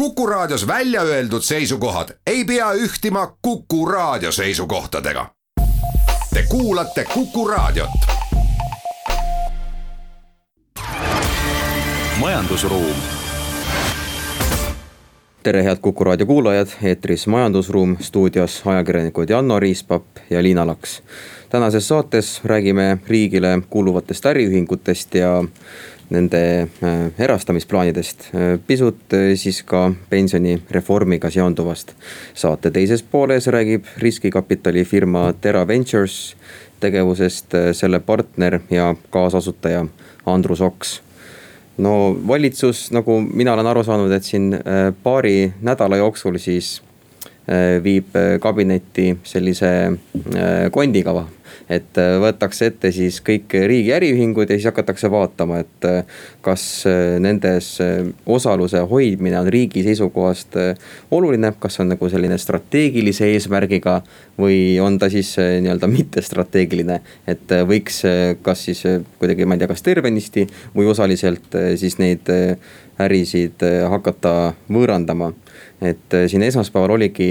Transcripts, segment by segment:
Kuku Raadios välja öeldud seisukohad ei pea ühtima Kuku Raadio seisukohtadega. Te kuulate Kuku Raadiot. majandusruum. tere, head Kuku Raadio kuulajad, eetris Majandusruum, stuudios ajakirjanikud Janno Riispap ja Liina Laks. tänases saates räägime riigile kuuluvatest äriühingutest ja nende äh, erastamisplaanidest, äh, pisut äh, siis ka pensionireformiga seonduvast. saate teises pooles räägib riskikapitalifirma Terra Ventures tegevusest selle partner ja kaasasutaja Andrus Oks no valitsus, nagu mina olen aru saanud, et siin paari nädala jooksul siis viib kabinetti sellise kondikava et äh, võetakse ette siis kõik riigi äriühingud ja siis hakatakse vaatama, et äh, kas äh, nendes osaluse hoidmine on riigi seisukohast oluline, kas on nagu selline strateegilise eesmärgiga või on ta siis nii-öelda mittestrateegiline. et võiks kas siis kuidagi, ma ei tea, kas tervenisti või osaliselt siis neid ärisid hakata võõrandama. Et siin esmaspäeval oligi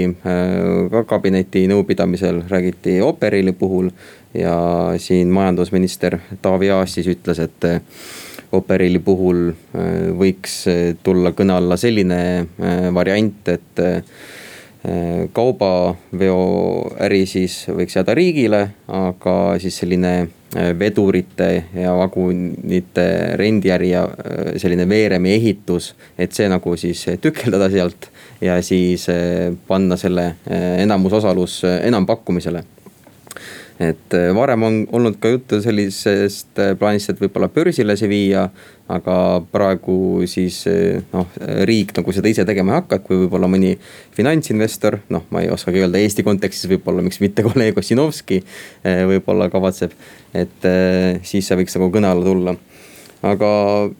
ka kabineti nõupidamisel räägiti Operili puhul ja siin majandusminister Taavi Aas siis ütles, et Operili puhul võiks tulla kõne alla selline variant, et kaubaveoäri siis võiks jääda riigile, aga siis selline vedurite ja vagunite rendiäri ja selline veeremi ehitus, et see nagu siis tükeldada sealt ja siis panna selle enamusosalus enampakkumisele et äh, varem on olnud ka juttu sellisest äh, plaanist, et võib-olla börsile see viia. aga praegu siis äh, noh, riik nagu seda ise tegema ei hakka, et kui võib-olla mõni finantsinvestor, noh, ma ei oskagi öelda Eesti kontekstis võib-olla, miks mitte kolleeg Ossinovski võib-olla kavatseb. et siis see võiks nagu kõne alla tulla aga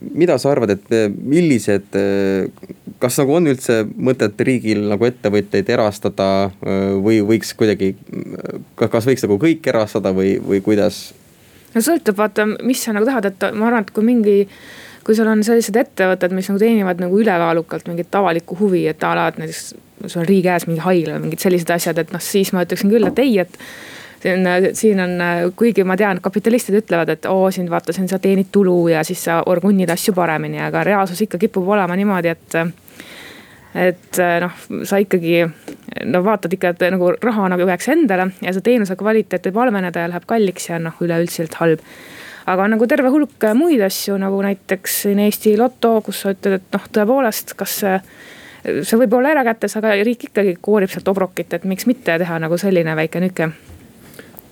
mida sa arvad, et eh, millised, eh, kas nagu on üldse mõtet riigil nagu ettevõtteid erastada eh, või võiks kuidagi, kas võiks nagu kõik erastada või, või kuidas? no sõltub, vaata, mis sa nagu tahad, et ma arvan, et kui mingi kui sul on sellised ettevõtted, mis nagu teenivad nagu ülekaalukalt mingit avalikku huvi, et a la, et näiteks sul on riigi käes mingi haigla või mingid sellised asjad, et noh, siis ma ütleksin küll, et ei, et siin, siin on, kuigi ma tean, kapitalistid ütlevad, et oo siin vaata, siin sa teenid tulu ja siis sa orgunnid asju paremini, aga reaalsus ikka kipub olema niimoodi, et et noh, sa ikkagi no vaatad ikka, et nagu raha nagu jääks endale ja see teenuse kvaliteet võib halveneda ja läheb kalliks ja noh, üleüldiselt halb. aga on nagu terve hulk muid asju nagu näiteks siin Eesti Loto, kus sa ütled, et noh, tõepoolest, kas see see võib olla erakätes, aga riik ikkagi koorib sealt obrokit, et miks mitte teha nagu selline väike nihuke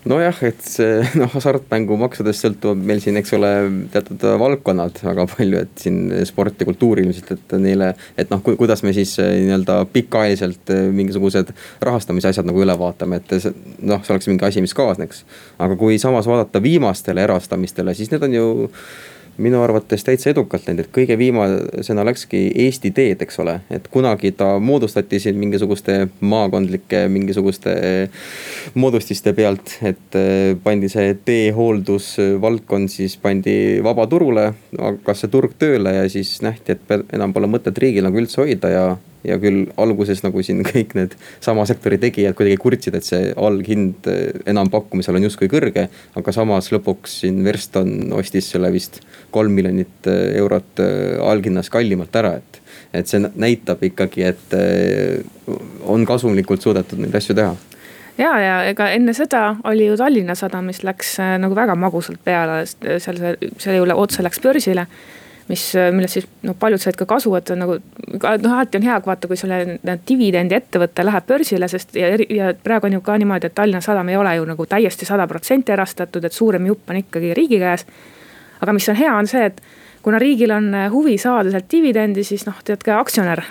nojah, et see noh, hasartmängumaksudest sõltuvad meil siin, eks ole, teatud valdkonnad väga palju, et siin sport ja kultuur ilmselt, et neile. et noh, kuidas me siis eh, nii-öelda pikaajaliselt eh, mingisugused rahastamise asjad nagu üle vaatame, et see noh, see oleks mingi asi, mis kaasneks. aga kui samas vaadata viimastele erastamistele, siis need on ju minu arvates täitsa edukalt läinud, et kõige viimasena läkski Eesti Teed, eks ole. et kunagi ta moodustati siin mingisuguste maakondlike mingisuguste moodustiste pealt, et eh, pandi see teehooldusvaldkond siis pandi vabaturule. hakkas see turg tööle ja siis nähti, et enam pole mõtet riigil nagu üldse hoida ja ja küll alguses nagu siin kõik need sama sektori tegijad kuidagi kurtsid, et see alghind eh, enampakkumisel on justkui kõrge. aga samas lõpuks siin Verston ostis selle vist kolm miljonit eh, eurot eh, alghinnas kallimalt ära, et. et see näitab ikkagi, et on kasumlikult suudetud neid asju teha ja, ja ega enne seda oli ju Tallinna Sadam, mis läks nagu väga magusalt peale, seal see, selle üle otse läks börsile mis, millest siis noh, paljud said ka kasu, et nagu noh, alati on hea, vaata, kui selle dividendiettevõte läheb börsile, sest ja, ja praegu on ju ka niimoodi, et Tallinna Sadam ei ole ju nagu täiesti sada protsenti erastatud, et suurem jupp on ikkagi riigi käes. aga mis on hea, on see, et kuna riigil on huvi saada sealt dividendi, siis noh, tead ka aktsionär,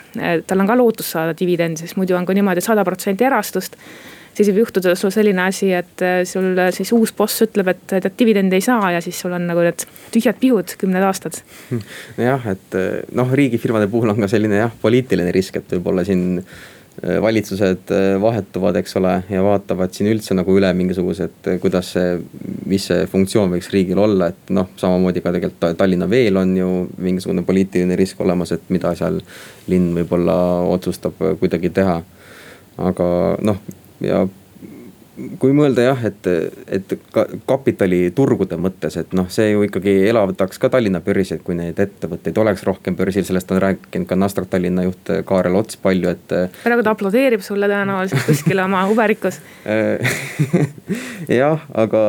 tal on ka lootus saada dividendi, sest muidu on ka niimoodi, et sada protsenti erastust siis võib juhtuda sul selline asi, et äh, sul äh, siis uus boss ütleb, et tead dividendi ei saa ja siis sul on nagu need tühjad pihud kümned aastad. nojah, et äh, noh, riigifirmade puhul on ka selline jah, poliitiline risk, et võib-olla siin valitsused vahetuvad, eks ole, ja vaatavad siin üldse nagu üle mingisugused, kuidas see, mis see funktsioon võiks riigil olla, et noh, samamoodi ka tegelikult Tallinna Veel on ju mingisugune poliitiline risk olemas, et mida seal linn võib-olla otsustab kuidagi teha. aga noh, ja kui mõelda jah, et, et ka kapitaliturgude mõttes, et noh, see ju ikkagi elavdaks ka Tallinna börsi, et kui neid ettevõtteid oleks rohkem börsil, sellest on rääkinud ka Nasdaq Tallinna juht Kaarel Ots palju, et. praegu ta aplodeerib sulle tõenäoliselt kuskil oma uberikus jah, aga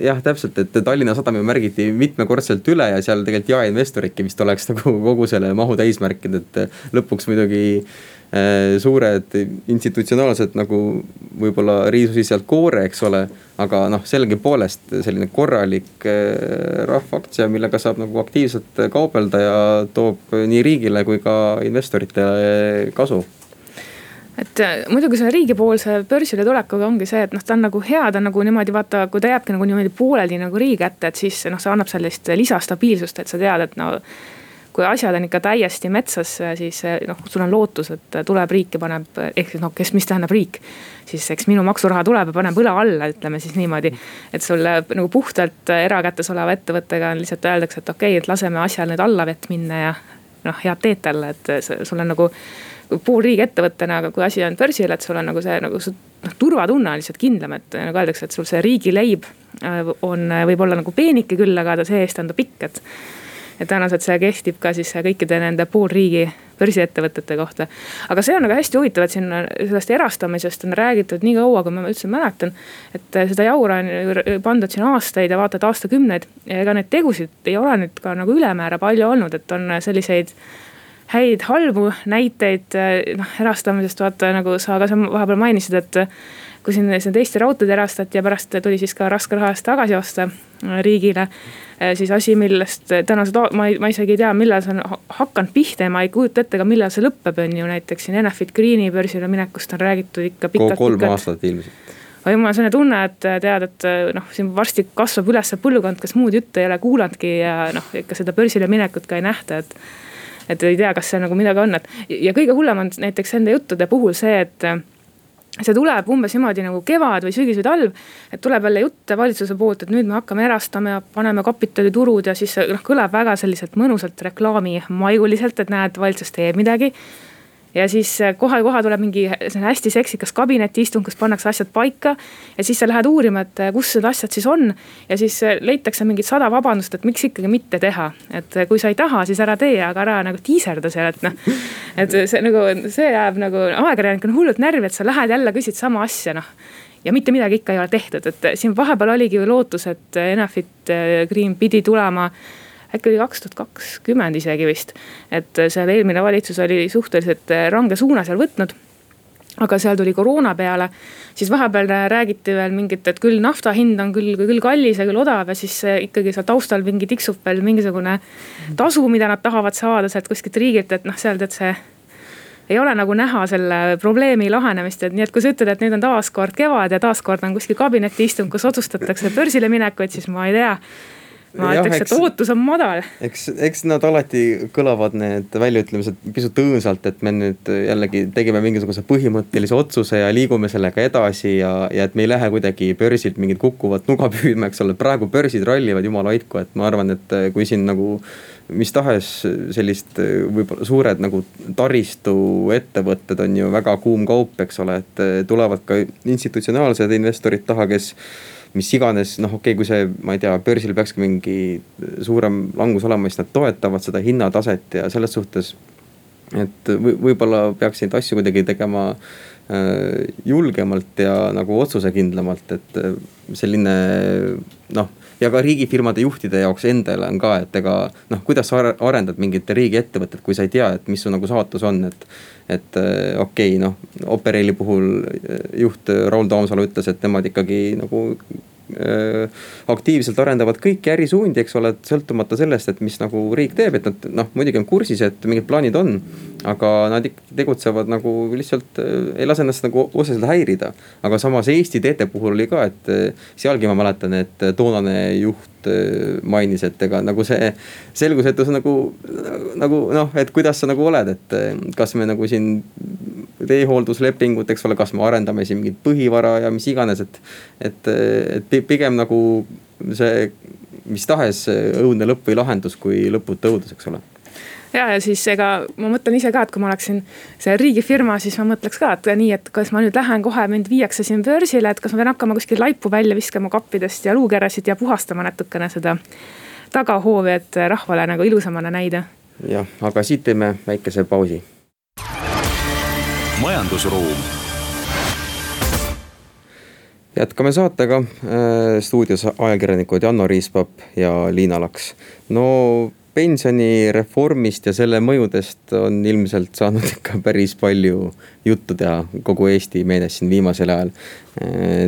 jah, täpselt, et Tallinna Sadam ju märgiti mitmekordselt üle ja seal tegelikult jaeinvestoridki vist oleks nagu kogu selle mahu täis märkinud, et lõpuks muidugi suured institutsionaalsed nagu võib-olla riisusid sealt koore, eks ole. aga noh, sellegipoolest selline korralik äh, rahvaaktsia, millega saab nagu aktiivselt kaubelda ja toob nii riigile kui ka investoritele kasu et äh, muidugi selle riigipoolse börsile tulekuga ongi see, et noh, ta on nagu hea, ta on nagu niimoodi vaata, kui ta jääbki nagu niimoodi pooleli nagu riigi kätte, et siis noh, see annab sellist lisastabiilsust, et sa tead, et no kui asjad on ikka täiesti metsas, siis noh, sul on lootus, et tuleb riik ja paneb, ehk siis noh, kes, mis tähendab riik. siis eks minu maksuraha tuleb ja paneb õla alla, ütleme siis niimoodi. et sul nagu puhtalt erakätes oleva ettevõttega lihtsalt öeldakse, et okei okay,, et laseme asjal nüüd allavett minna ja noh, head teed talle, et sul on nagu pool riigiettevõttena, aga kui asi on börsil, et sul on nagu see nagu noh, turvatunne on lihtsalt kindlam, et nagu öeldakse, et sul see riigileib on, võib olla nagu peenike küll, aga ta see-eest on ta pikk, et ja tõenäoliselt see kehtib ka siis kõikide nende poolriigi börsiettevõtete kohta. aga see on nagu hästi huvitav, et siin sellest erastamisest on räägitud nii kaua, kui ma üldse mäletan. et seda jaura on pandud siin aastaid ja vaata et aastakümneid ja ega neid tegusid ei ole nüüd ka nagu ülemäära palju olnud, et on selliseid häid halbu näiteid noh erastamisest vaata nagu sa ka vahepeal mainisid, et kui siin, siin Eesti Raudteed erastati ja pärast tuli siis ka raske raha eest tagasi osta äh, riigile. Äh, siis asi, millest tänased, ma ei, ma isegi ei tea, millal see on hakanud pihta ja ma ei kujuta ette ka, millal see lõpeb, on ju näiteks siin Enefit Greeni börsile minekust on räägitud ikka pikalt. kolm pikalt. aastat ilmselt aga on selline tunne, et tead, et noh, siin varsti kasvab üles põlvkond, kes muud juttu ei ole kuulanudki ja noh, ikka seda börsile minekut ka ei nähta, et. et ei tea, kas seal nagu midagi on, et ja kõige hullem on näiteks nende juttude puhul see, et see tuleb umbes niimoodi nagu kevad või sügis või talv. et tuleb jälle jutt valitsuse poolt, et nüüd me hakkame erastama ja paneme kapitaliturud ja siis noh, kõlab väga selliselt mõnusalt reklaamimaiguliselt, et näed, valitsus teeb midagi ja siis kohe-kohe tuleb mingi selline hästi seksikas kabinetiistung, kus pannakse asjad paika. ja siis sa lähed uurima, et kus need asjad siis on. ja siis leitakse mingid sada vabandust, et miks ikkagi mitte teha. et kui sa ei taha, siis ära tee, aga ära nagu tiiserda seal, et noh. et see nagu, see jääb nagu ajakirjanikuna hullult närvi, et sa lähed jälle küsid sama asja, noh ja mitte midagi ikka ei ole tehtud, et siin vahepeal oligi ju lootus, et Enefit Green pidi tulema äkki oli kaks tuhat kakskümmend isegi vist. et seal eelmine valitsus oli suhteliselt äh, range suuna seal võtnud aga seal tuli koroona peale, siis vahepeal räägiti veel mingit, et küll nafta hind on küll, küll kallis ja küll odav ja siis ikkagi seal taustal mingi tiksub veel mingisugune tasu, mida nad tahavad saada sealt kuskilt riigilt, et noh, seal tead see ei ole nagu näha selle probleemi lahenemist, et nii, et kui sa ütled, et nüüd on taaskord kevad ja taaskord on kuskil kabinetiistung, kus otsustatakse börsile minekuid, siis ma ei tea ma ütleks, et ootus on madal. eks, eks nad alati kõlavad, need väljaütlemised pisut õõnsalt, et me nüüd jällegi tegime mingisuguse põhimõttelise otsuse ja liigume sellega edasi ja, ja et me ei lähe kuidagi börsilt mingit kukkuvat nuga püüdma, eks ole. praegu börsid rallivad jumala hoidku, et ma arvan, et kui siin nagu mis tahes sellist võib-olla suured nagu taristuettevõtted on ju väga kuum kaup, eks ole, et tulevad ka institutsionaalsed investorid taha, kes mis iganes, noh, okei okay,, kui see, ma ei tea, börsil peakski mingi suurem langus olema, siis nad toetavad seda hinnataset ja selles suhtes. et võib-olla peaks neid asju kuidagi tegema äh, julgemalt ja nagu otsusekindlamalt, et äh, selline noh ja ka riigifirmade juhtide jaoks endale on ka, et ega noh, kuidas sa arendad mingit riigiettevõtet, kui sa ei tea, et mis su nagu saatus on, et et äh, okei okay,, noh Operaili puhul äh, juht Raul Taamsalu ütles, et nemad ikkagi nagu äh, aktiivselt arendavad kõiki ärisuundi, eks ole, sõltumata sellest, et mis nagu riik teeb, et nad noh, muidugi on kursis, et mingid plaanid on. Aga nad tegutsevad nagu lihtsalt ei lase ennast nagu otseselt häirida. aga samas Eesti teede puhul oli ka, et sealgi ma mäletan, et toonane juht mainis, et ega nagu see selgusetus nagu, nagu noh, et kuidas sa nagu oled, et kas me nagu siin teehoolduslepingud, eks ole, kas me arendame siin mingit põhivara ja mis iganes, et. et, et pigem nagu see mis tahes õudne lõpp või lahendus, kui lõputu õudus, eks ole ja, ja siis ega ma mõtlen ise ka, et kui ma oleksin see riigifirma, siis ma mõtleks ka, et nii, et kas ma nüüd lähen kohe, mind viiakse siin börsile, et kas ma pean hakkama kuskil laipu välja viskama kappidest ja luukeresid ja puhastama natukene seda tagahoovi, et rahvale nagu ilusamana näida. jah, aga siit teeme väikese pausi. majandusruum jätkame saatega äh, stuudios ajakirjanikud Janno Riispap ja Liina Laks. no pensionireformist ja selle mõjudest on ilmselt saanud ikka päris palju juttu teha kogu Eesti meedias siin viimasel ajal.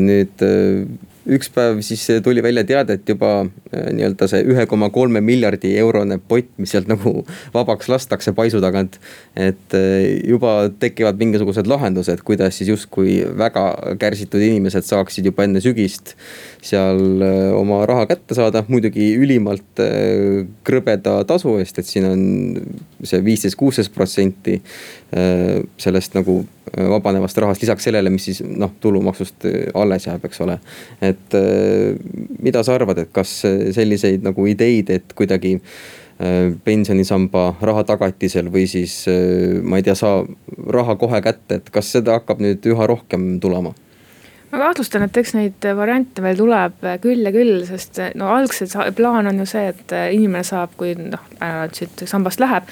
nüüd üks päev siis tuli välja teade, et juba äh, nii-öelda see ühe koma kolme miljardi eurone pott, mis sealt nagu vabaks lastakse paisu tagant. et äh, juba tekivad mingisugused lahendused, kuidas siis justkui väga kärsitud inimesed saaksid juba enne sügist seal äh, oma raha kätte saada, muidugi ülimalt krõbeda tasu eest, et siin on see viisteist, kuusteist protsenti sellest nagu vabanevast rahast lisaks sellele, mis siis noh, tulumaksust alles jääb, eks ole. et mida sa arvad, et kas selliseid nagu ideid, et kuidagi pensionisamba raha tagatisel või siis ma ei tea, saa raha kohe kätte, et kas seda hakkab nüüd üha rohkem tulema? ma kahtlustan, et eks neid variante veel tuleb küll ja küll, sest no algselt plaan on ju see, et inimene saab, kui noh, sambast läheb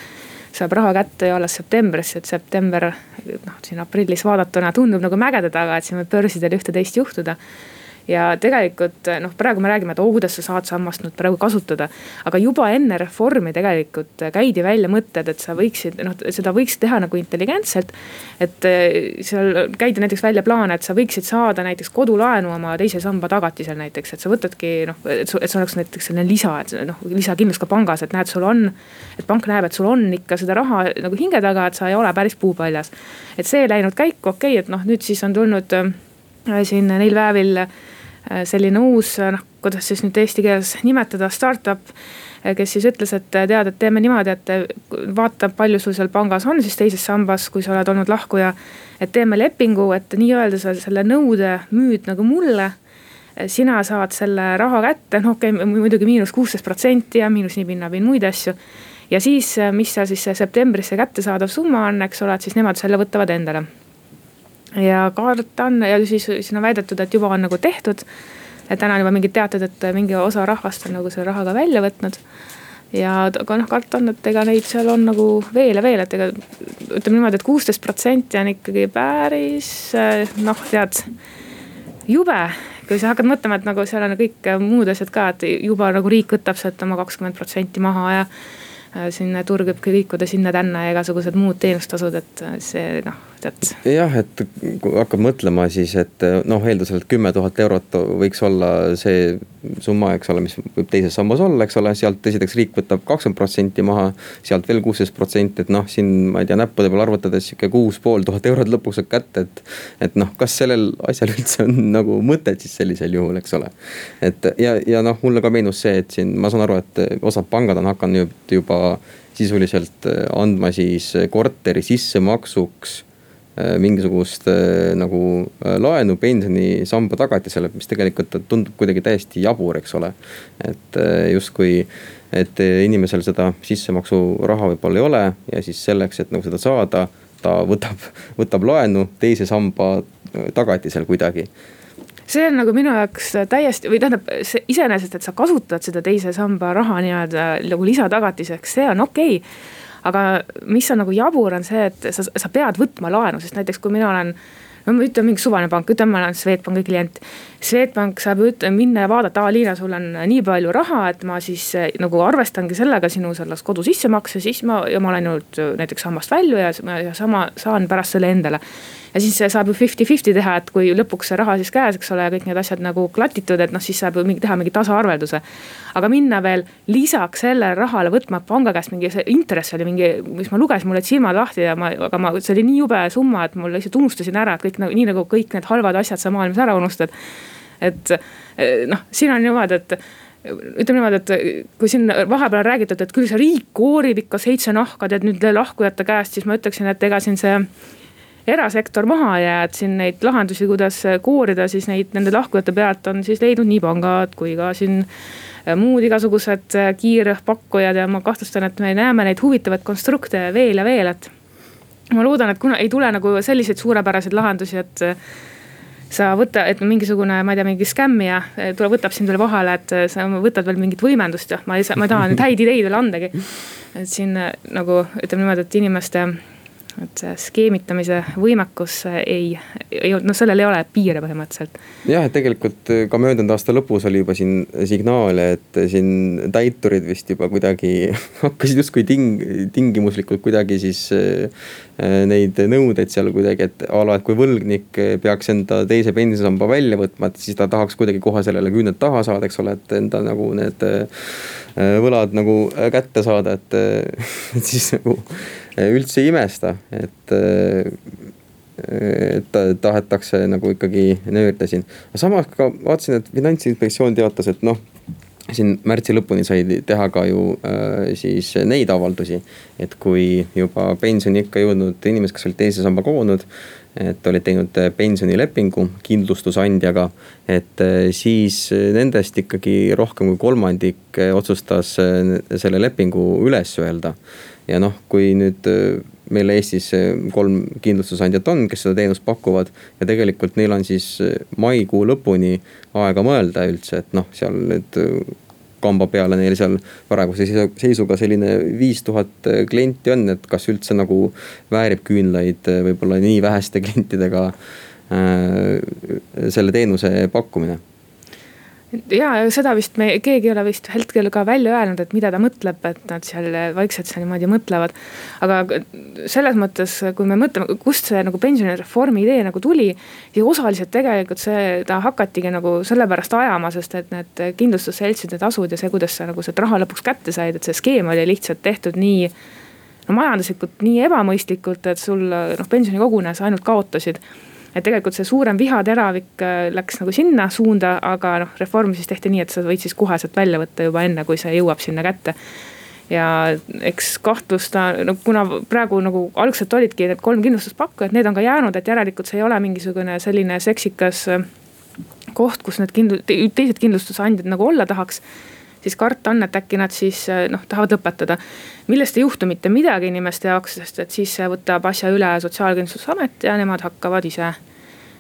saab raha kätte ju alles septembris, et september noh, siin aprillis vaadatuna tundub nagu mägede taga, et siin võib börsidel ühte-teist juhtuda ja tegelikult noh, praegu me räägime, et oh, kuidas sa saad sammast nüüd praegu kasutada. aga juba enne reformi tegelikult käidi välja mõtted, et sa võiksid noh, seda võiks teha nagu intelligentselt. et eh, seal käidi näiteks välja plaan, et sa võiksid saada näiteks kodulaenu oma teise samba tagatisel näiteks, et sa võtadki noh, et see oleks näiteks selline lisa, et noh, lisakindlus ka pangas, et näed, sul on. et pank näeb, et sul on ikka seda raha nagu hinge taga, et sa ei ole päris puupaljas. et see läinud käiku, okei okay,, et noh, nüüd siis on tulnud äh, siin neil päevil Äh, selline uus äh, noh, kuidas siis nüüd eesti keeles nimetada, startup. Äh, kes siis ütles, et tead, et teeme niimoodi, et vaata, palju sul seal pangas on siis teises sambas, kui sa oled olnud lahkuja. et teeme lepingu, et nii-öelda sa selle nõude müüd nagu mulle sina saad selle raha kätte, noh okei okay,, muidugi miinus kuusteist protsenti ja miinus nii pinna, muid asju. ja siis, mis seal siis septembris see kättesaadav summa on, eks ole, et siis nemad selle võtavad endale ja karta on ja siis siin on väidetud, et juba on nagu tehtud. et täna on juba mingid teated, et mingi osa rahvast on nagu selle raha ka välja võtnud. ja aga noh, karta on, et ega neid seal on nagu veel ja veel, et ega ütleme niimoodi et, et kuusteist protsenti on ikkagi päris noh, tead jube, kui sa hakkad mõtlema, et nagu seal on kõik muud asjad ka, et juba nagu riik võtab sealt oma kakskümmend protsenti maha ja Äh, siin turg võibki liikuda sinna-tänna ja igasugused muud teenustasud, et äh, see noh, tead. jah, et kui hakkad mõtlema, siis et noh, eeldusel, et kümme tuhat eurot võiks olla see summa, eks ole, mis võib teises sambas olla, eks ole, sealt esiteks riik võtab kakskümmend protsenti maha. sealt veel kuusteist protsenti, et noh, siin ma ei tea, näppude peal arvutades sihuke kuus pool tuhat eurot lõpuks saab kätte, et. et noh, kas sellel asjal üldse on nagu mõtet siis sellisel juhul, eks ole. et ja, ja noh, mulle ka meenus see, et siin ma saan aru, et osad pangad on hakanud juba sisuliselt äh, andma siis äh, korteri sissemaksuks mingisugust nagu laenu pensionisamba tagatisele, mis tegelikult tundub kuidagi täiesti jabur, eks ole. et justkui, et inimesel seda sissemaksuraha võib-olla ei ole ja siis selleks, et nagu seda saada, ta võtab, võtab laenu teise samba tagatisel kuidagi see on nagu minu jaoks täiesti või tähendab iseenesest, et sa kasutad seda teise samba raha nii-öelda nagu lisatagatiseks, see on okei okay. Aga mis on nagu jabur, on see, et sa, sa pead võtma laenu, sest näiteks kui mina olen no ma ütlen mingi suvaline pank, ütleme, ma olen Swedbanki klient. Swedbank saab üt-, minna ja vaadata, aa Liina, sul on nii palju raha, et ma siis eh, nagu arvestangi sellega sinu selles kodu sissemakse, siis ma, ja ma olen nüüd näiteks sambast välja ja, ja sama saan pärast selle endale ja siis saab ju fifty-fifty teha, et kui lõpuks see raha siis käes, eks ole, ja kõik need asjad nagu klatitud, et noh, siis saab ju mingi teha mingi tasaarvelduse. aga minna veel lisaks sellele rahale võtma panga käest mingi see intress oli mingi, mis ma lugesin, mul olid silmad lahti ja ma, aga ma, see oli nii jube summa, et mul lihtsalt unustasin ära, et kõik nagu nii nagu kõik need halvad asjad sa maailmas ära unustad. et noh, siin on niimoodi, et ütleme niimoodi, et kui siin vahepeal on räägitud, et küll see riik koorib ikka seitse nahka tead nüüd lahkujate käest, siis ma ütleksin, et ega siin see erasektor maha ei jää, et siin neid lahendusi, kuidas koorida siis neid nende lahkujate pealt on siis leidnud nii pangad kui ka siin muud igasugused kiirpakkujad ja ma kahtlustan, et me näeme neid huvitavaid konstrukte veel ja veel, et. Ma loodan, et kuna ei tule nagu selliseid suurepäraseid lahendusi, et sa võta, et mingisugune, ma ei tea, mingi skämmija tuleb, võtab sind veel vahele, et sa võtad veel mingit võimendust ja ma ei saa, ma ei taha nüüd häid ideid veel andagi. et siin nagu ütleme niimoodi, et inimeste et see skeemitamise võimekus ei, ei, noh, sellel ei ole piire põhimõtteliselt. jah, et tegelikult ka möödunud aasta lõpus oli juba siin signaale, et siin täiturid vist juba kuidagi hakkasid justkui ting-, tingimuslikult kuidagi siis äh, neid nõudeid seal kuidagi, et a la, et kui võlgnik peaks enda teise pensionisamba välja võtma, et siis ta tahaks kuidagi kohe sellele küüned taha saada, eks ole, et enda nagu need äh, võlad nagu kätte saada, et, et siis nagu üldse ei imesta, et et tahetakse nagu ikkagi nöörida siin. aga samas ka vaatasin, et finantsinspektsioon teatas, et noh, siin märtsi lõpuni sai teha ka ju äh, siis neid avaldusi. et kui juba pensioniikka jõudnud inimesed, kes olid teise samba kogunud, et olid teinud pensionilepingu kindlustusandjaga. et äh, siis nendest ikkagi rohkem kui kolmandik otsustas äh, selle lepingu üles öelda ja noh, kui nüüd äh, meil Eestis äh, kolm kindlustusandjat on, kes seda teenust pakuvad. ja tegelikult neil on siis äh, maikuu lõpuni aega mõelda üldse, et noh, seal nüüd kamba peale neil seal praeguse seisuga selline viis tuhat klienti on, et kas üldse nagu väärib küünlaid võib-olla nii väheste klientidega äh, selle teenuse pakkumine ja seda vist me, keegi ei ole vist hetkel ka välja öelnud, et mida ta mõtleb, et nad seal vaikselt seal niimoodi mõtlevad. aga selles mõttes, kui me mõtleme, kust see nagu pensionireformi idee nagu tuli, siis osaliselt tegelikult seda hakatigi nagu sellepärast ajama, sest et need kindlustusseltside tasud ja see, kuidas sa nagu seda raha lõpuks kätte said, et see skeem oli lihtsalt tehtud nii no majanduslikult nii ebamõistlikult, et sul noh, pensionikogunes ainult kaotasid et tegelikult see suurem vihateravik äh, läks nagu sinna suunda, aga noh, reform siis tehti nii, et sa võid siis koheselt välja võtta juba enne, kui see jõuab sinna kätte ja eks kahtlusta, no kuna praegu nagu algselt olidki need kolm kindlustuspakkujat, need on ka jäänud, et järelikult see ei ole mingisugune selline seksikas äh, koht, kus need kindu-, teised kindlustusandjad nagu olla tahaks siis karta on, et äkki nad siis eh, noh, tahavad lõpetada. millest ei juhtu mitte midagi inimeste jaoks, sest et siis võtab asja üle Sotsiaalkindlustusamet ja nemad hakkavad ise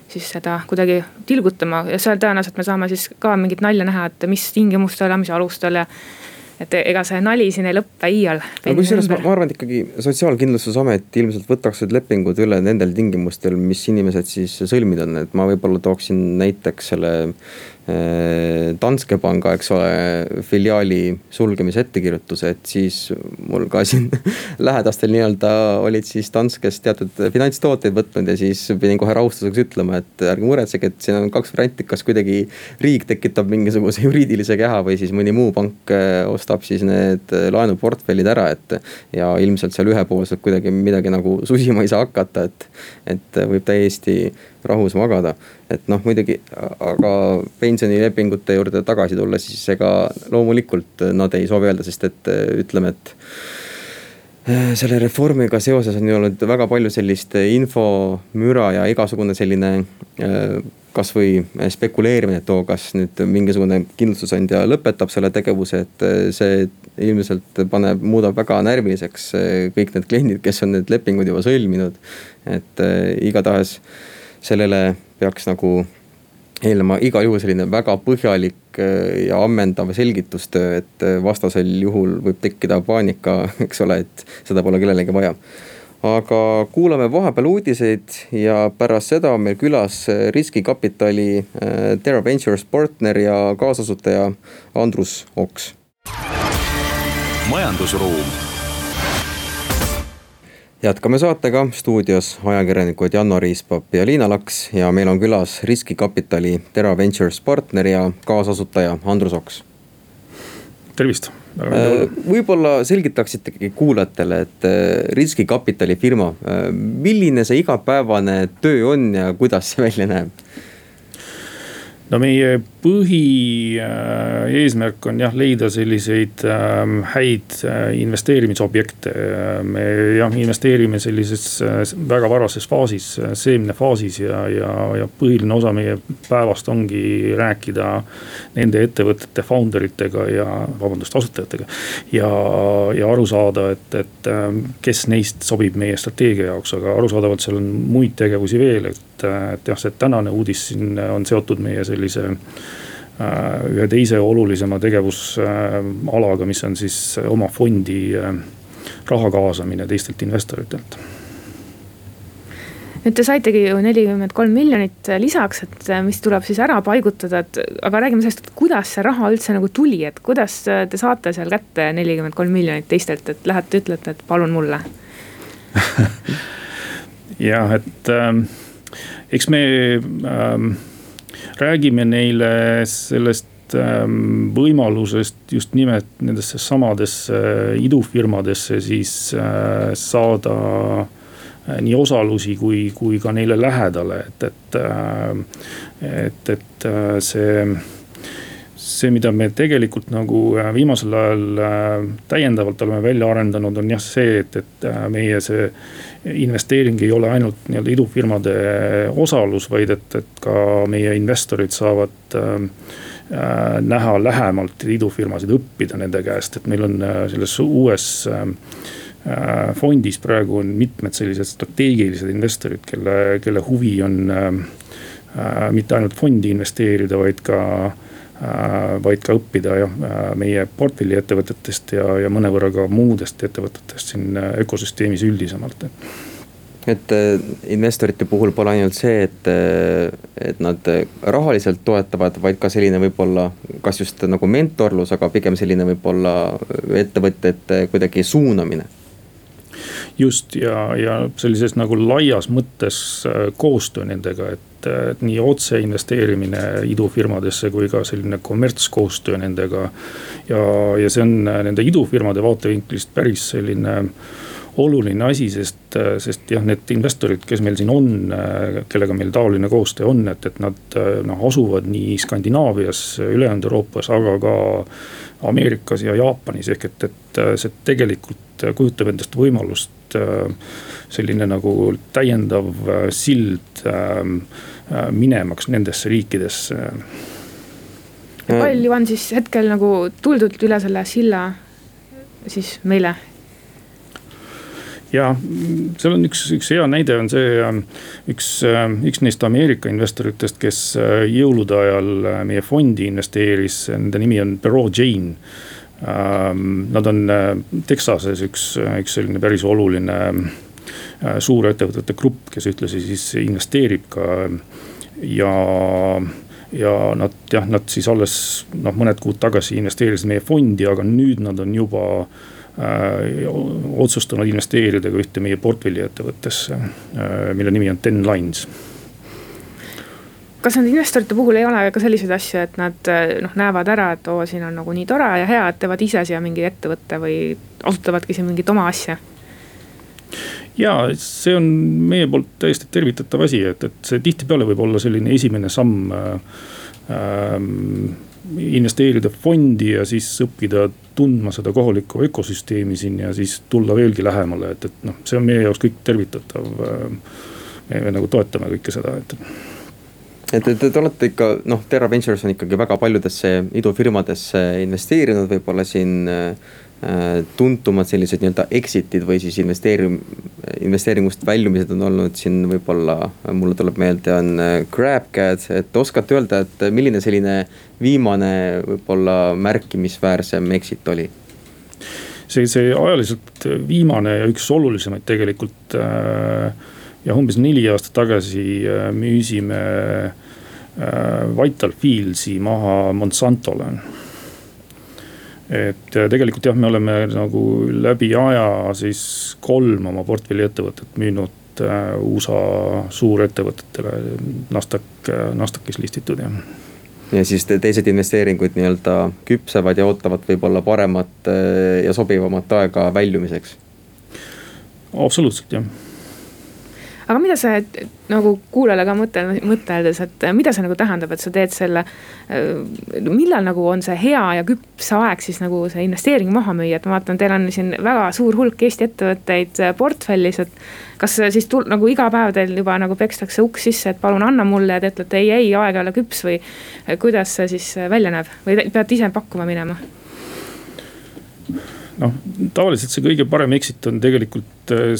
siis seda kuidagi tilgutama ja seal tõenäoliselt me saame siis ka mingit nalja näha, et mis tingimustel ja mis alustel ja et ega see nali siin ei lõppe iial. aga kusjuures ma, ma arvan, et ikkagi Sotsiaalkindlustusamet ilmselt võtaks need lepingud üle nendel tingimustel, mis inimesed siis sõlmida on, et ma võib-olla tooksin näiteks selle Danske panga, eks ole, filiaali sulgemise ettekirjutuse, et siis mul ka siin lähedastel nii-öelda olid siis Danskes teatud finantstooteid võtnud ja siis pidin kohe rahustuseks ütlema, et ärge muretsege, et siin on kaks varianti, kas kuidagi riik tekitab mingisuguse juriidilise keha või siis mõni muu pank äh, ostab siis need laenuportfellid ära, et. ja ilmselt seal ühepoolselt kuidagi midagi nagu susima ei saa hakata, et, et võib täiesti rahus magada. et noh, muidugi, aga pensionilepingute juurde tagasi tulles, siis ega loomulikult nad ei soovi öelda, sest et ütleme, et äh, selle reformiga seoses on ju olnud väga palju sellist infomüra ja igasugune selline äh, kasvõi spekuleerimine, et oo, kas nüüd mingisugune kindlustusandja lõpetab selle tegevuse, et see ilmselt paneb, muudab väga närviliseks kõik need kliendid, kes on need lepingud juba sõlminud. et igatahes sellele peaks nagu eelnema igal juhul selline väga põhjalik äh, ja ammendav selgitustöö, et äh, vastasel juhul võib tekkida paanika, eks ole, et seda pole kellelegi vaja. aga kuulame vahepeal uudiseid ja pärast seda on meil külas äh, riskikapitali Terra Ventures partner ja kaasasutaja Andrus Oks. majandusruum jätkame saatega, stuudios ajakirjanikud Janno Riispap ja Liina Laks ja meil on külas riskikapitali Tera Ventures partner ja kaasasutaja Andrus Oks. tervist. Äh, võib-olla selgitaksitegi kuulajatele, et äh, riskikapitali firma, äh, milline see igapäevane töö on ja kuidas see välja näeb? No meie põhieesmärk on jah leida selliseid ähm, häid äh, investeerimisobjekte. me jah investeerime sellises äh, väga varases faasis, äh, seemnefaasis ja, ja, ja põhiline osa meie päevast ongi rääkida nende ettevõtete founder itega ja vabandust, asutajatega. ja, ja aru saada, et, et ähm, kes neist sobib meie strateegia jaoks, aga arusaadavalt seal on muid tegevusi veel, et, et jah, see tänane uudis siin on seotud meie sellise sellise äh, ühe teise olulisema tegevusalaga, mis on siis oma fondi äh, raha kaasamine teistelt investoritelt. Nüüd te saitegi ju nelikümmend kolm miljonit lisaks, et äh, mis tuleb siis ära paigutada, et aga räägime sellest, et kuidas see raha üldse nagu tuli, et kuidas te saate seal kätte nelikümmend kolm miljonit teistelt, et lähete, ütlete, et palun mulle? Jah, et ähm, eks me ähm, räägime neile sellest ähm, võimalusest just nimelt nendesse samadesse äh, idufirmadesse siis äh, saada äh, nii osalusi kui, kui ka neile lähedale, et, et, et, et see see, mida me tegelikult nagu äh, viimasel ajal äh, täiendavalt oleme välja arendanud, on jah see, et, et äh, meie see investeering ei ole ainult nii-öelda idufirmade osalus, vaid et, et ka meie investorid saavad äh, näha lähemalt idufirmasid, õppida nende käest, et meil on selles uues äh, fondis praegu on mitmed sellised strateegilised investorid, kelle, kelle huvi on äh, mitte ainult fondi investeerida, vaid ka äh, Äh, vaid ka õppida jah, äh, meie portfelli ettevõtetest ja, ja mõnevõrra ka muudest ettevõtetest siin äh, ökosüsteemis üldisemalt. Et investorite puhul pole ainult see, et, et nad rahaliselt toetavad, vaid ka selline võib-olla, kas just nagu mentorlus, aga pigem selline võib-olla ettevõtete kuidagi suunamine. Just ja, ja sellises nagu laias mõttes koostöö nendega, et et nii otseinvesteerimine idufirmadesse kui ka selline kommertskoostöö nendega. ja, ja see on nende idufirmade vaatevinklist päris selline oluline asi, sest, sest jah, need investorid, kes meil siin on, kellega meil taoline koostöö on, et, et nad noh, asuvad nii Skandinaavias, ülejäänud Euroopas, aga ka Ameerikas ja Jaapanis, ehk et, et see tegelikult kujutab endast võimalust selline nagu täiendav sild Äh, minemaks nendesse riikidesse. palju on siis hetkel nagu tuldud üle selle silla siis meile? ja seal on üks, üks hea näide on see, äh, üks, äh, üks neist Ameerika investoritest, kes jõulude ajal meie fondi investeeris, nende nimi on Bureau Jane. Ähm, nad on Texases üks, üks selline päris oluline Äh, suurettevõtete grupp, kes ühtlasi siis investeerib ka ja ja nad jah, nad siis alles noh, mõned kuud tagasi investeerisid meie fondi, aga nüüd nad on juba äh, otsustanud investeerida ka ühte meie portfelli ettevõttesse äh,, mille nimi on Ten Lines kas nende investorite puhul ei ole ka selliseid asju, et nad äh, noh, näevad ära, et oo, siin on nagu nii tore ja hea, et teevad ise siia mingi ettevõtte või asutavadki siin mingit oma asja? ja see on meie poolt täiesti tervitatav asi, et, et see tihtipeale võib olla selline esimene samm äh, ähm, investeerida fondi ja siis õppida tundma seda kohalikku ökosüsteemi siin ja siis tulla veelgi lähemale, et, et noh, see on meie jaoks kõik tervitatav. Äh, me nagu toetame kõike seda, et et, et te olete ikka noh, Terra Ventures on ikkagi väga paljudesse idufirmadesse investeerinud, võib-olla siin äh, tuntumad sellised nii-öelda exit'id või siis investeerim-, investeeringust väljumised on olnud siin võib-olla, mulle tuleb meelde, on äh, GrabCAD, et oskate öelda, et milline selline viimane võib-olla märkimisväärsem exit oli? see, see ajaliselt viimane ja üks olulisemaid tegelikult äh, ja umbes neli aastat tagasi müüsime Vital Fieldsi maha Monsantole. Et tegelikult jah, me oleme nagu läbi aja siis kolm oma portfelli ettevõtet müünud äh, USA suurettevõtetele, Nasdaq, Nasdaqis listitud jah. Ja siis teised investeeringud nii-öelda küpsevad ja ootavad võib-olla paremat äh, ja sobivamat aega väljumiseks. absoluutselt jah aga mida see nagu kuulajale ka mõte, mõteldes, et mida see nagu tähendab, et sa teed selle. millal nagu on see hea ja küps aeg siis nagu see investeering maha müüa, et ma vaatan, teil on siin väga suur hulk Eesti ettevõtteid portfellis, et. kas siis tul, nagu iga päev teil juba nagu pekstakse uks sisse, et palun anna mulle ja te ütlete ei, ei, aeg ei ole küps või. kuidas see siis välja näeb või peate ise pakkuma minema? noh, tavaliselt see kõige parem exit on tegelikult äh,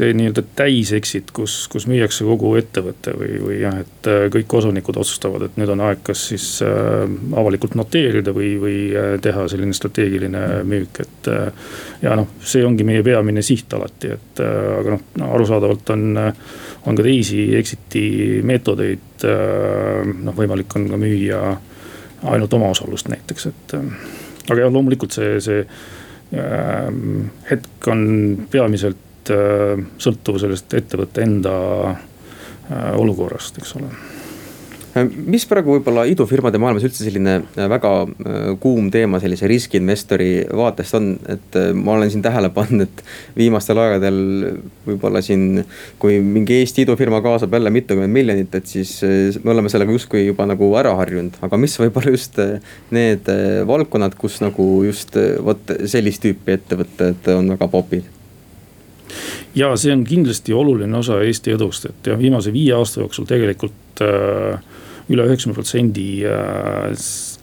nii-öelda täisexit, kus, kus müüakse kogu ettevõte või, või jah, et äh, kõik osanikud otsustavad, et nüüd on aeg, kas siis äh, avalikult noteerida või, või äh, teha selline strateegiline müük, et äh,. ja noh, see ongi meie peamine siht alati, et aga noh no, arusaadavalt on, on ka teisi exit'i meetodeid noh, võimalik on ka müüa ainult omaosalust näiteks, et aga jah, loomulikult see, see Ehm, hetk on peamiselt sõltuv sellest ettevõtte enda äh, olukorrast, eks ole. Äh, mis praegu võib-olla idufirmade maailmas üldse selline äh, väga äh, kuum teema sellise riskiinvestori vaatest on, et ma olen siin tähele pannud, et viimastel aegadel võib-olla siin. kui mingi Eesti idufirma kaasab jälle mitukümmend miljonit, et siis me oleme sellega justkui juba nagu ära harjunud, aga mis võib-olla just need valdkonnad, kus nagu just vot sellist tüüpi ettevõtted on väga popid ja see on kindlasti oluline osa Eesti edust, et jah, viimase viie aasta jooksul tegelikult äh, üle üheksakümne protsendi äh,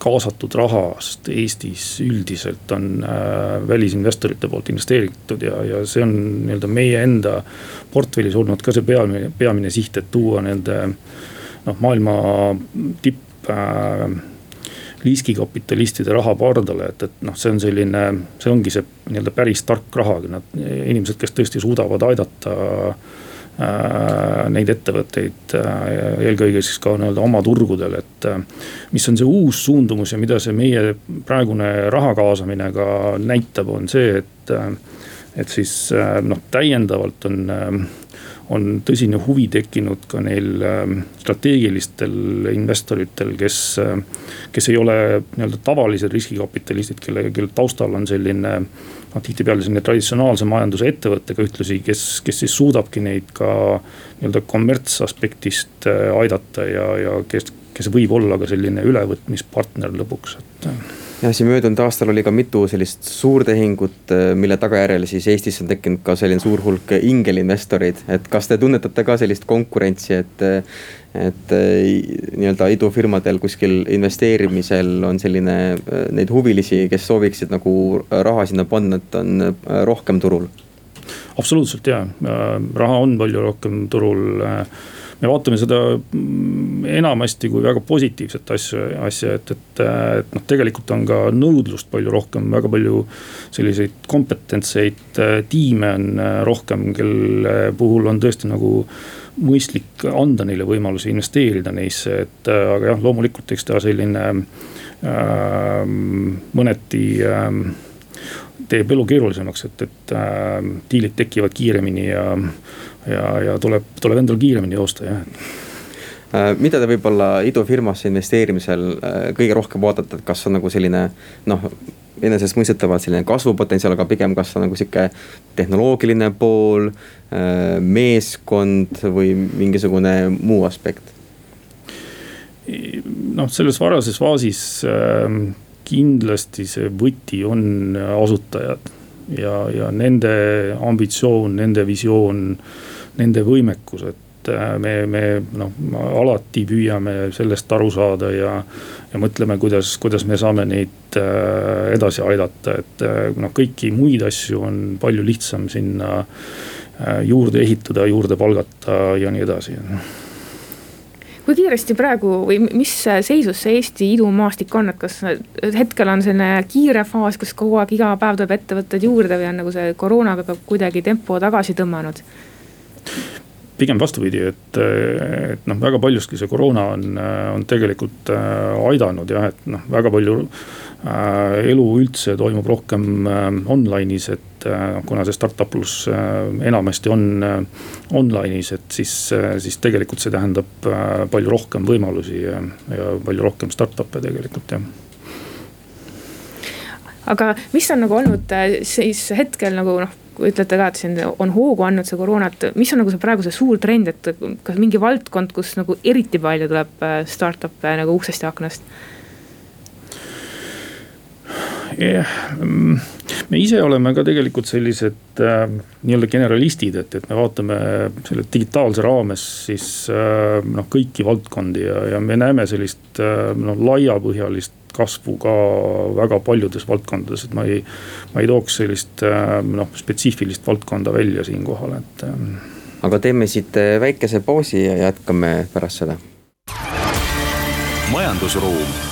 kaasatud rahast Eestis üldiselt on äh, välisinvestorite poolt investeeritud ja, ja see on nii-öelda meie enda portfellis olnud ka see peamine, peamine siht, et tuua nende noh, maailma tipp äh, riskikapitalistide raha pardale, et, et noh, see on selline, see ongi see nii-öelda päris tark raha, nad inimesed, kes tõesti suudavad aidata Äh, neid ettevõtteid äh, eelkõige siis ka nii-öelda oma turgudel, et. Äh, mis on see uus suundumus ja mida see meie praegune raha kaasamine ka näitab, on see, et. et siis noh, täiendavalt on, on tõsine huvi tekkinud ka neil strateegilistel investoritel, kes. kes ei ole nii-öelda tavalised riskikapitalistid, kelle, kelle taustal on selline noh tihtipeale selline traditsionaalse majanduse ettevõttega ühtlasi, kes, kes siis suudabki neid ka nii-öelda kommertsaspektist äh, aidata ja, ja kes, kes võib olla ka selline ülevõtmispartner lõpuks, et jah, siin möödunud aastal oli ka mitu sellist suurtehingut, äh, mille tagajärjel siis Eestis on tekkinud ka selline suur hulk ingelinvestoreid, et kas te tunnetate ka sellist konkurentsi, et et äh, nii-öelda idufirmadel kuskil investeerimisel on selline äh, neid huvilisi, kes sooviksid nagu raha sinna panna, et on äh, rohkem turul? absoluutselt ja, raha on palju rohkem turul me vaatame seda mm, enamasti kui väga positiivset asja, asja, et, et, et noh, tegelikult on ka nõudlust palju rohkem, väga palju. selliseid kompetentseid tiime on rohkem, kelle puhul on tõesti nagu mõistlik anda neile võimalusi investeerida neisse, et äh, aga jah, loomulikult eks ta selline äh, mõneti äh, teeb elu keerulisemaks, et, et äh, diilid tekivad kiiremini ja, ja, ja tuleb, tuleb endal kiiremini joosta, jah äh, mida te võib-olla idufirmasse investeerimisel äh, kõige rohkem vaatate, et kas on nagu selline noh, enesestmõistetavalt selline kasvupotentsiaal, aga pigem kas on nagu sihuke tehnoloogiline pool, äh, meeskond või mingisugune muu aspekt? noh, selles varases faasis äh, kindlasti see võti on asutajad ja, ja nende ambitsioon, nende visioon, nende võimekus, et äh, me, me noh, alati püüame sellest aru saada ja, ja mõtleme, kuidas, kuidas me saame neid äh, edasi aidata, et äh, noh, kõiki muid asju on palju lihtsam sinna juurde ehitada, juurde palgata ja nii edasi kui kiiresti praegu või mis seisus see Eesti idumaastik on, et kas hetkel on selline kiire faas, kus kogu aeg iga päev tuleb ettevõtteid juurde või on nagu see koroonaga ka kuidagi tempo tagasi tõmmanud? Pigem vastupidi, et, et noh, väga paljuski see koroona on, on tegelikult äh, aidanud jah, et noh, väga palju äh, elu üldse toimub rohkem äh, online'is, et äh, kuna see startup pluss äh, enamasti on äh, online'is, et siis, siis tegelikult see tähendab palju rohkem võimalusi ja, ja palju rohkem startup'e tegelikult jah. Aga mis on nagu olnud siis hetkel nagu noh ütlete ka, et siin on hoogu andnud see koroona, et mis on nagu see praegu see suur trend, et kas mingi valdkond, kus nagu eriti palju tuleb äh, startup'e nagu uksest ja aknast? yeah., me ise oleme ka tegelikult sellised äh, nii-öelda generalistid, et, et me vaatame selle digitaalse raames siis äh, noh, kõiki valdkondi ja, ja me näeme sellist äh, noh, laiapõhjalist kasvu ka väga paljudes valdkondades, et ma ei, ma ei tooks sellist äh, noh, spetsiifilist valdkonda välja siinkohal, et. Äh. aga teeme siit äh, väikese pausi ja jätkame pärast seda. majandusruum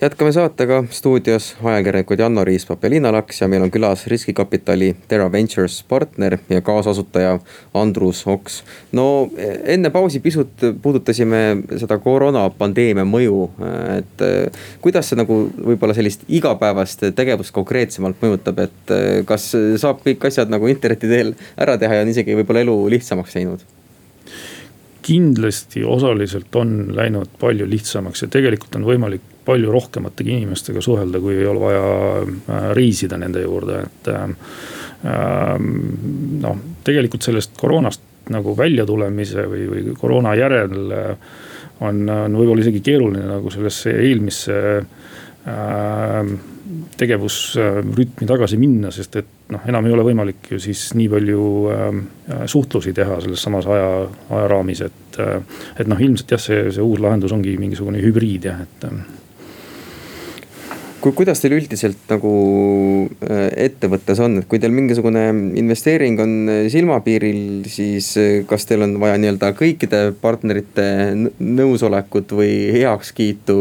jätkame saatega stuudios ajakirjanikud Janno Riispap ja Liina Laks ja meil on külas riskikapitali Terra Ventures partner ja kaasasutaja Andrus Oks. no enne pausi pisut puudutasime seda koroonapandeemia mõju, et kuidas see nagu võib-olla sellist igapäevast tegevust konkreetsemalt mõjutab, et kas saab kõik asjad nagu interneti teel ära teha ja on isegi võib-olla elu lihtsamaks teinud? kindlasti osaliselt on läinud palju lihtsamaks ja tegelikult on võimalik palju rohkematega inimestega suhelda, kui ei ole vaja äh, reisida nende juurde, et. Äh, ähm, noh, tegelikult sellest koroonast nagu väljatulemise või, või koroona järel äh, on, on võib-olla isegi keeruline nagu sellesse eelmisse äh, tegevusrütmi tagasi minna, sest et noh, enam ei ole võimalik ju siis nii palju äh, suhtlusi teha selles samas aja, ajaraamis, et äh,. et noh, ilmselt jah, see, see uus lahendus ongi mingisugune hübriid jah, et äh, kui, kuidas teil üldiselt nagu äh, ettevõttes on, et kui teil mingisugune investeering on äh, silmapiiril, siis äh, kas teil on vaja nii-öelda kõikide partnerite nõusolekut või heakskiitu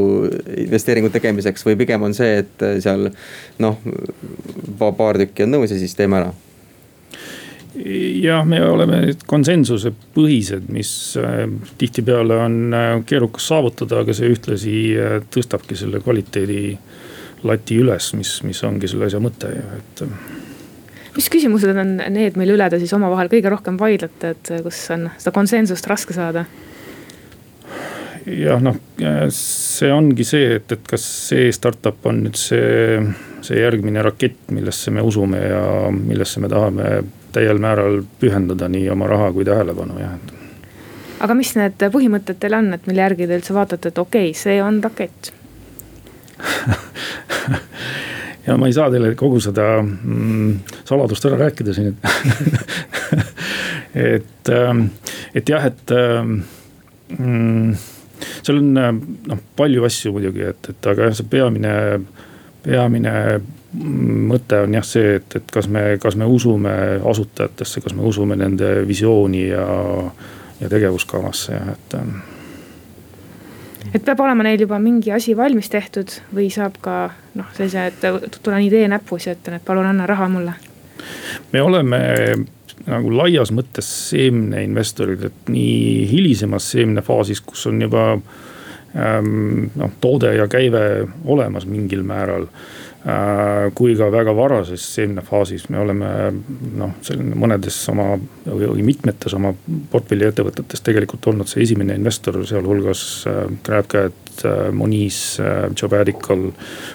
investeeringu tegemiseks või pigem on see, et seal noh, paar tükki on nõus ja siis teeme ära? Jah, me oleme konsensusepõhised, mis tihtipeale on keerukas saavutada, aga see ühtlasi tõstabki selle kvaliteedi lati üles, mis, mis ongi selle asja mõte ju, et. mis küsimused on need, mille üle te siis omavahel kõige rohkem vaidlete, et kus on seda konsensust raske saada? jah, noh see ongi see, et, et kas see startup on nüüd see, see järgmine rakett, millesse me usume ja millesse me tahame täiel määral pühendada nii oma raha kui tähelepanu jah aga mis need põhimõtted teil on, et mille järgi te üldse vaatate, et okei okay,, see on rakett ja ma ei saa teile kogu seda mm, saladust ära rääkida siin, et et, ähm, et jah, et ähm, mm, seal on äh, noh, palju asju muidugi, et, et aga jah, see peamine, peamine mõte on jah see, et, et kas me, kas me usume asutajatesse, kas me usume nende visiooni ja, ja tegevuskavasse et ähm, et peab olema neil juba mingi asi valmis tehtud või saab ka noh, sellise, et tulen idee näpus ja ütlen, et palun anna raha mulle. me oleme nagu laias mõttes seemneinvestorid, et nii hilisemas seemnefaasis, kus on juba ähm, noh, toode ja käive olemas mingil määral kui ka väga varases seemnefaasis me oleme noh, selline mõnedes oma või mitmetes oma portfelli ettevõtetes tegelikult olnud see esimene investor, sealhulgas äh, GrabCAD, äh, Moniz, Jobadical,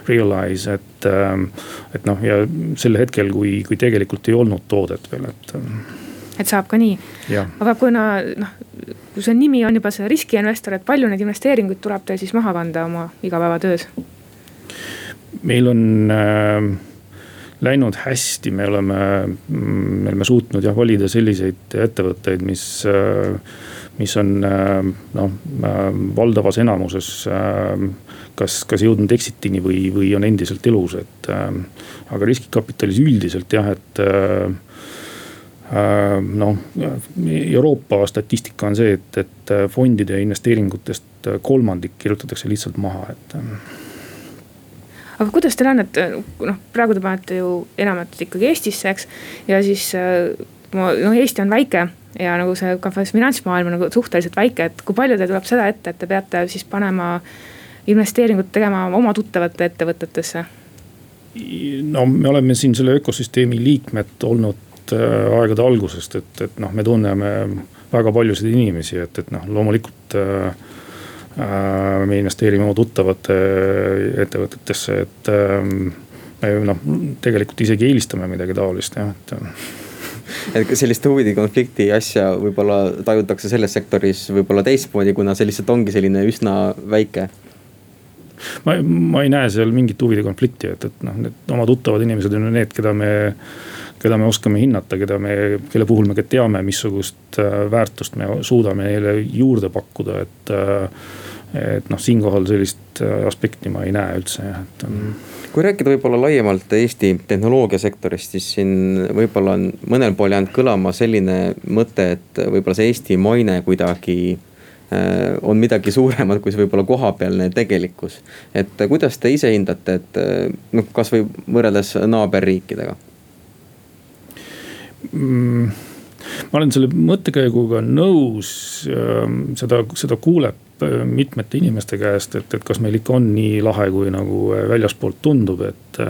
Realize, et. et noh, ja sel hetkel, kui, kui tegelikult ei olnud toodet veel, et et saab ka nii. aga kuna noh, kui see nimi on juba see riskiinvestor, et palju neid investeeringuid tuleb teil siis maha kanda oma igapäevatöös? Meil on äh, läinud hästi, me oleme, me oleme suutnud jah valida selliseid ettevõtteid, mis äh, mis on äh, noh, äh, valdavas enamuses kas, kas jõudnud exit'ini või, või on endiselt elus, et. aga riskikapitalis üldiselt jah, et noh, Euroopa statistika on see, et, et fondide investeeringutest kolmandik kirjutatakse lihtsalt maha, et aga kuidas teil on, et noh, praegu te panete ju enamat ikkagi Eestisse, eks. ja siis noh, Eesti on väike ja nagu see ka finantsmaailm on nagu suhteliselt väike, et kui palju teil tuleb seda ette, et te peate siis panema investeeringut tegema oma tuttavate ettevõtetesse? no me oleme siin selle ökosüsteemi liikmed olnud äh, aegade algusest, et, et noh, me tunneme väga paljusid inimesi, et, et noh, loomulikult äh, Äh, me investeerime oma tuttavate ettevõtetesse, et ähm, me noh, tegelikult isegi eelistame midagi taolist jah, et et sellist huvide konflikti asja võib-olla tajutakse selles sektoris võib-olla teistmoodi, kuna see lihtsalt ongi selline üsna väike. Ma, ma ei näe seal mingit huvide konflikti, et, et noh, need oma tuttavad inimesed on ju need, keda me, keda me oskame hinnata, keda me, kelle puhul me ka teame, missugust äh, väärtust me suudame neile juurde pakkuda, et. Äh, et noh, siinkohal sellist äh, aspekti ma ei näe üldse jah, et mm kui rääkida võib-olla laiemalt Eesti tehnoloogiasektorist, siis siin võib-olla on mõnel pool jäänud kõlama selline mõte, et võib-olla see Eesti maine kuidagi on midagi suuremat kui see võib-olla kohapealne tegelikkus. et kuidas te ise hindate, et noh, kasvõi võrreldes naaberriikidega mm,? ma olen selle mõttekäiguga nõus, ähm, seda, seda kuuleb mitmete inimeste käest, et, et kas meil ikka on nii lahe, kui nagu väljaspoolt tundub, et.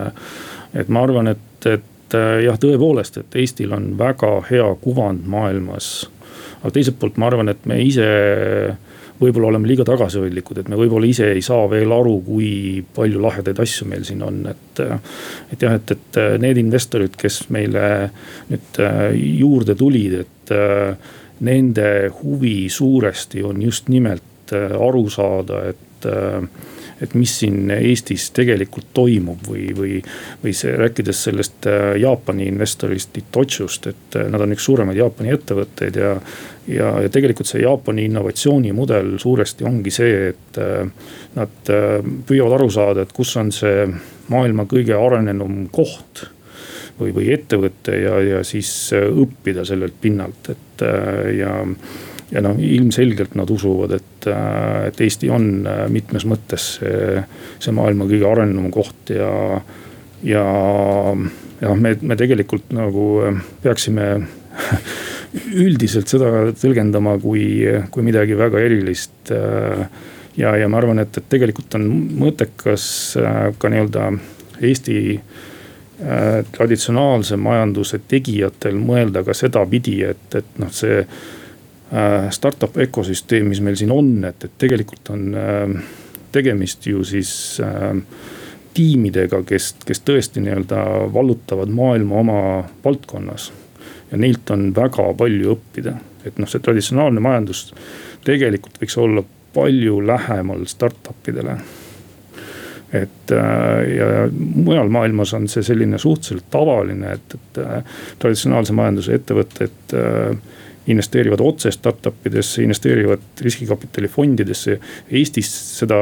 et ma arvan, et, et jah, tõepoolest, et Eestil on väga hea kuvand maailmas aga teiselt poolt ma arvan, et me ise võib-olla oleme liiga tagasihoidlikud, et me võib-olla ise ei saa veel aru, kui palju lahedaid asju meil siin on, et. et jah, et, et need investorid, kes meile nüüd juurde tulid, et nende huvi suuresti on just nimelt aru saada, et et mis siin Eestis tegelikult toimub või, või, või see rääkides sellest äh, Jaapani investorist Itochust, et äh, nad on üks suuremaid Jaapani ettevõtteid ja. ja, ja tegelikult see Jaapani innovatsioonimudel suuresti ongi see, et äh, nad püüavad aru saada, et kus on see maailma kõige arenenum koht või, või ettevõte ja, ja siis õppida sellelt pinnalt, et ja ja noh, ilmselgelt nad usuvad, et, äh, et Eesti on äh, mitmes mõttes see, see maailma kõige arenenum koht ja, ja. ja me, me tegelikult nagu äh, peaksime üldiselt seda tõlgendama kui, kui midagi väga erilist. ja, ja ma arvan, et, et tegelikult on mõttekas ka nii-öelda Eesti traditsionaalse majanduse tegijatel mõelda ka sedapidi, et, et noh, see Äh, startup ökosüsteem, mis meil siin on, et, et tegelikult on äh, tegemist ju siis äh, tiimidega, kes, kes tõesti nii-öelda vallutavad maailma oma valdkonnas. ja neilt on väga palju õppida, et noh, see traditsionaalne majandus tegelikult võiks olla palju lähemal startup idele et ja mujal maailmas on see selline suhteliselt tavaline, et, et traditsionaalse majanduse ettevõtted investeerivad otse startup idesse, investeerivad riskikapitalifondidesse. Eestis seda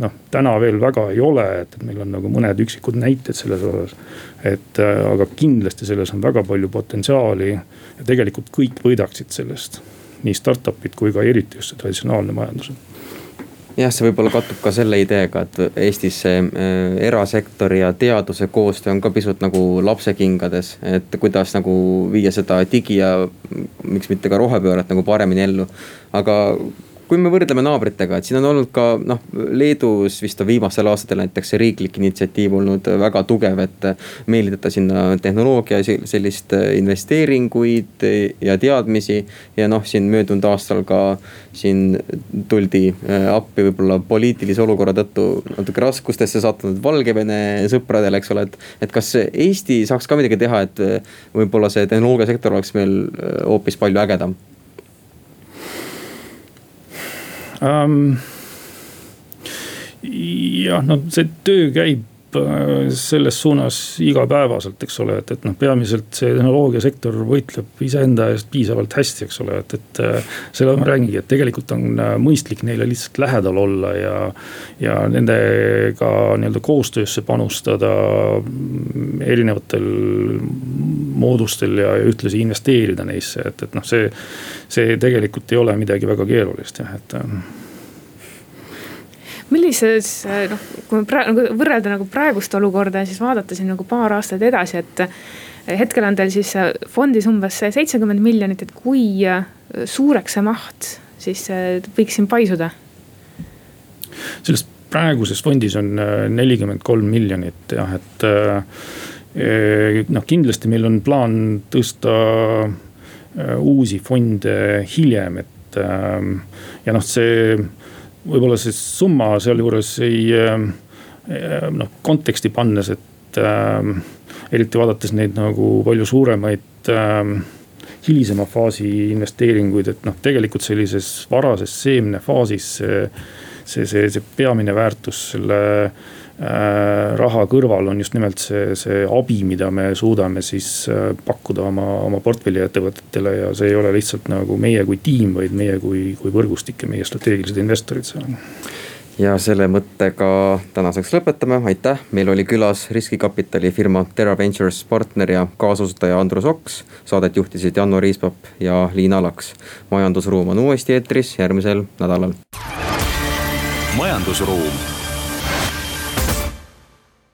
noh, täna veel väga ei ole, et, meil on nagu mõned üksikud näited selles osas. et äh, aga kindlasti selles on väga palju potentsiaali ja tegelikult kõik võidaksid sellest. nii startup'id kui ka eriti just see traditsionaalne majandus jah, see võib-olla kattub ka selle ideega, et Eestis see äh, erasektori ja teaduse koostöö on ka pisut nagu lapsekingades. et kuidas nagu viia seda digi ja miks mitte ka rohepööret nagu paremini ellu. aga kui me võrdleme naabritega, et siin on olnud ka noh, Leedus vist on viimastel aastatel näiteks see riiklik initsiatiiv olnud väga tugev, et meelitada sinna tehnoloogia sellist investeeringuid ja teadmisi. ja noh, siin möödunud aastal ka siin tuldi äh, appi võib-olla poliitilise olukorra tõttu natuke raskustesse sattunud Valgevene sõpradele, eks ole, et. et kas Eesti saaks ka midagi teha, et võib-olla see tehnoloogiasektor oleks meil äh, hoopis palju ägedam ähm,. Jah, no see töö käib selles suunas igapäevaselt, eks ole, et, et noh, peamiselt see tehnoloogiasektor võitleb iseenda eest piisavalt hästi, eks ole, et, et. Äh, seda ma räägingi, et tegelikult on äh, mõistlik neile lihtsalt lähedal olla ja, ja nendega nii-öelda koostöösse panustada mm, erinevatel moodustel ja ühtlasi investeerida neisse, et, et noh, see. see tegelikult ei ole midagi väga keerulist jah, et. Millises noh, kui praegu nagu võrrelda nagu praegust olukorda ja siis vaadata siin nagu paar aastat edasi, et. hetkel on teil siis fondis umbes seitsekümmend miljonit, et kui suureks see maht siis võiks siin paisuda? selles praeguses fondis on nelikümmend kolm miljonit jah, et noh, kindlasti meil on plaan tõsta äh, uusi fonde hiljem, et ähm, ja noh, see võib-olla see summa sealjuures ei äh, noh konteksti pannes, et ähm, eriti vaadates neid nagu palju suuremaid ähm, hilisema faasi investeeringuid, et noh, tegelikult sellises varases seemnefaasis see, see, see, see peamine väärtus selle äh, raha kõrval on just nimelt see, see abi, mida me suudame siis äh, pakkuda oma, oma portfelliettevõtetele ja see ei ole lihtsalt nagu meie kui tiim, vaid meie kui, kui võrgustik ja meie strateegilised investorid seal ja selle mõttega tänaseks lõpetame, aitäh, meil oli külas riskikapitali firma Terra Ventures partner ja kaasasutaja Andrus Oks. Saadet juhtisid Janno Riispap ja Liina Laks. majandusruum on uuesti eetris järgmisel nädalal. majandusruum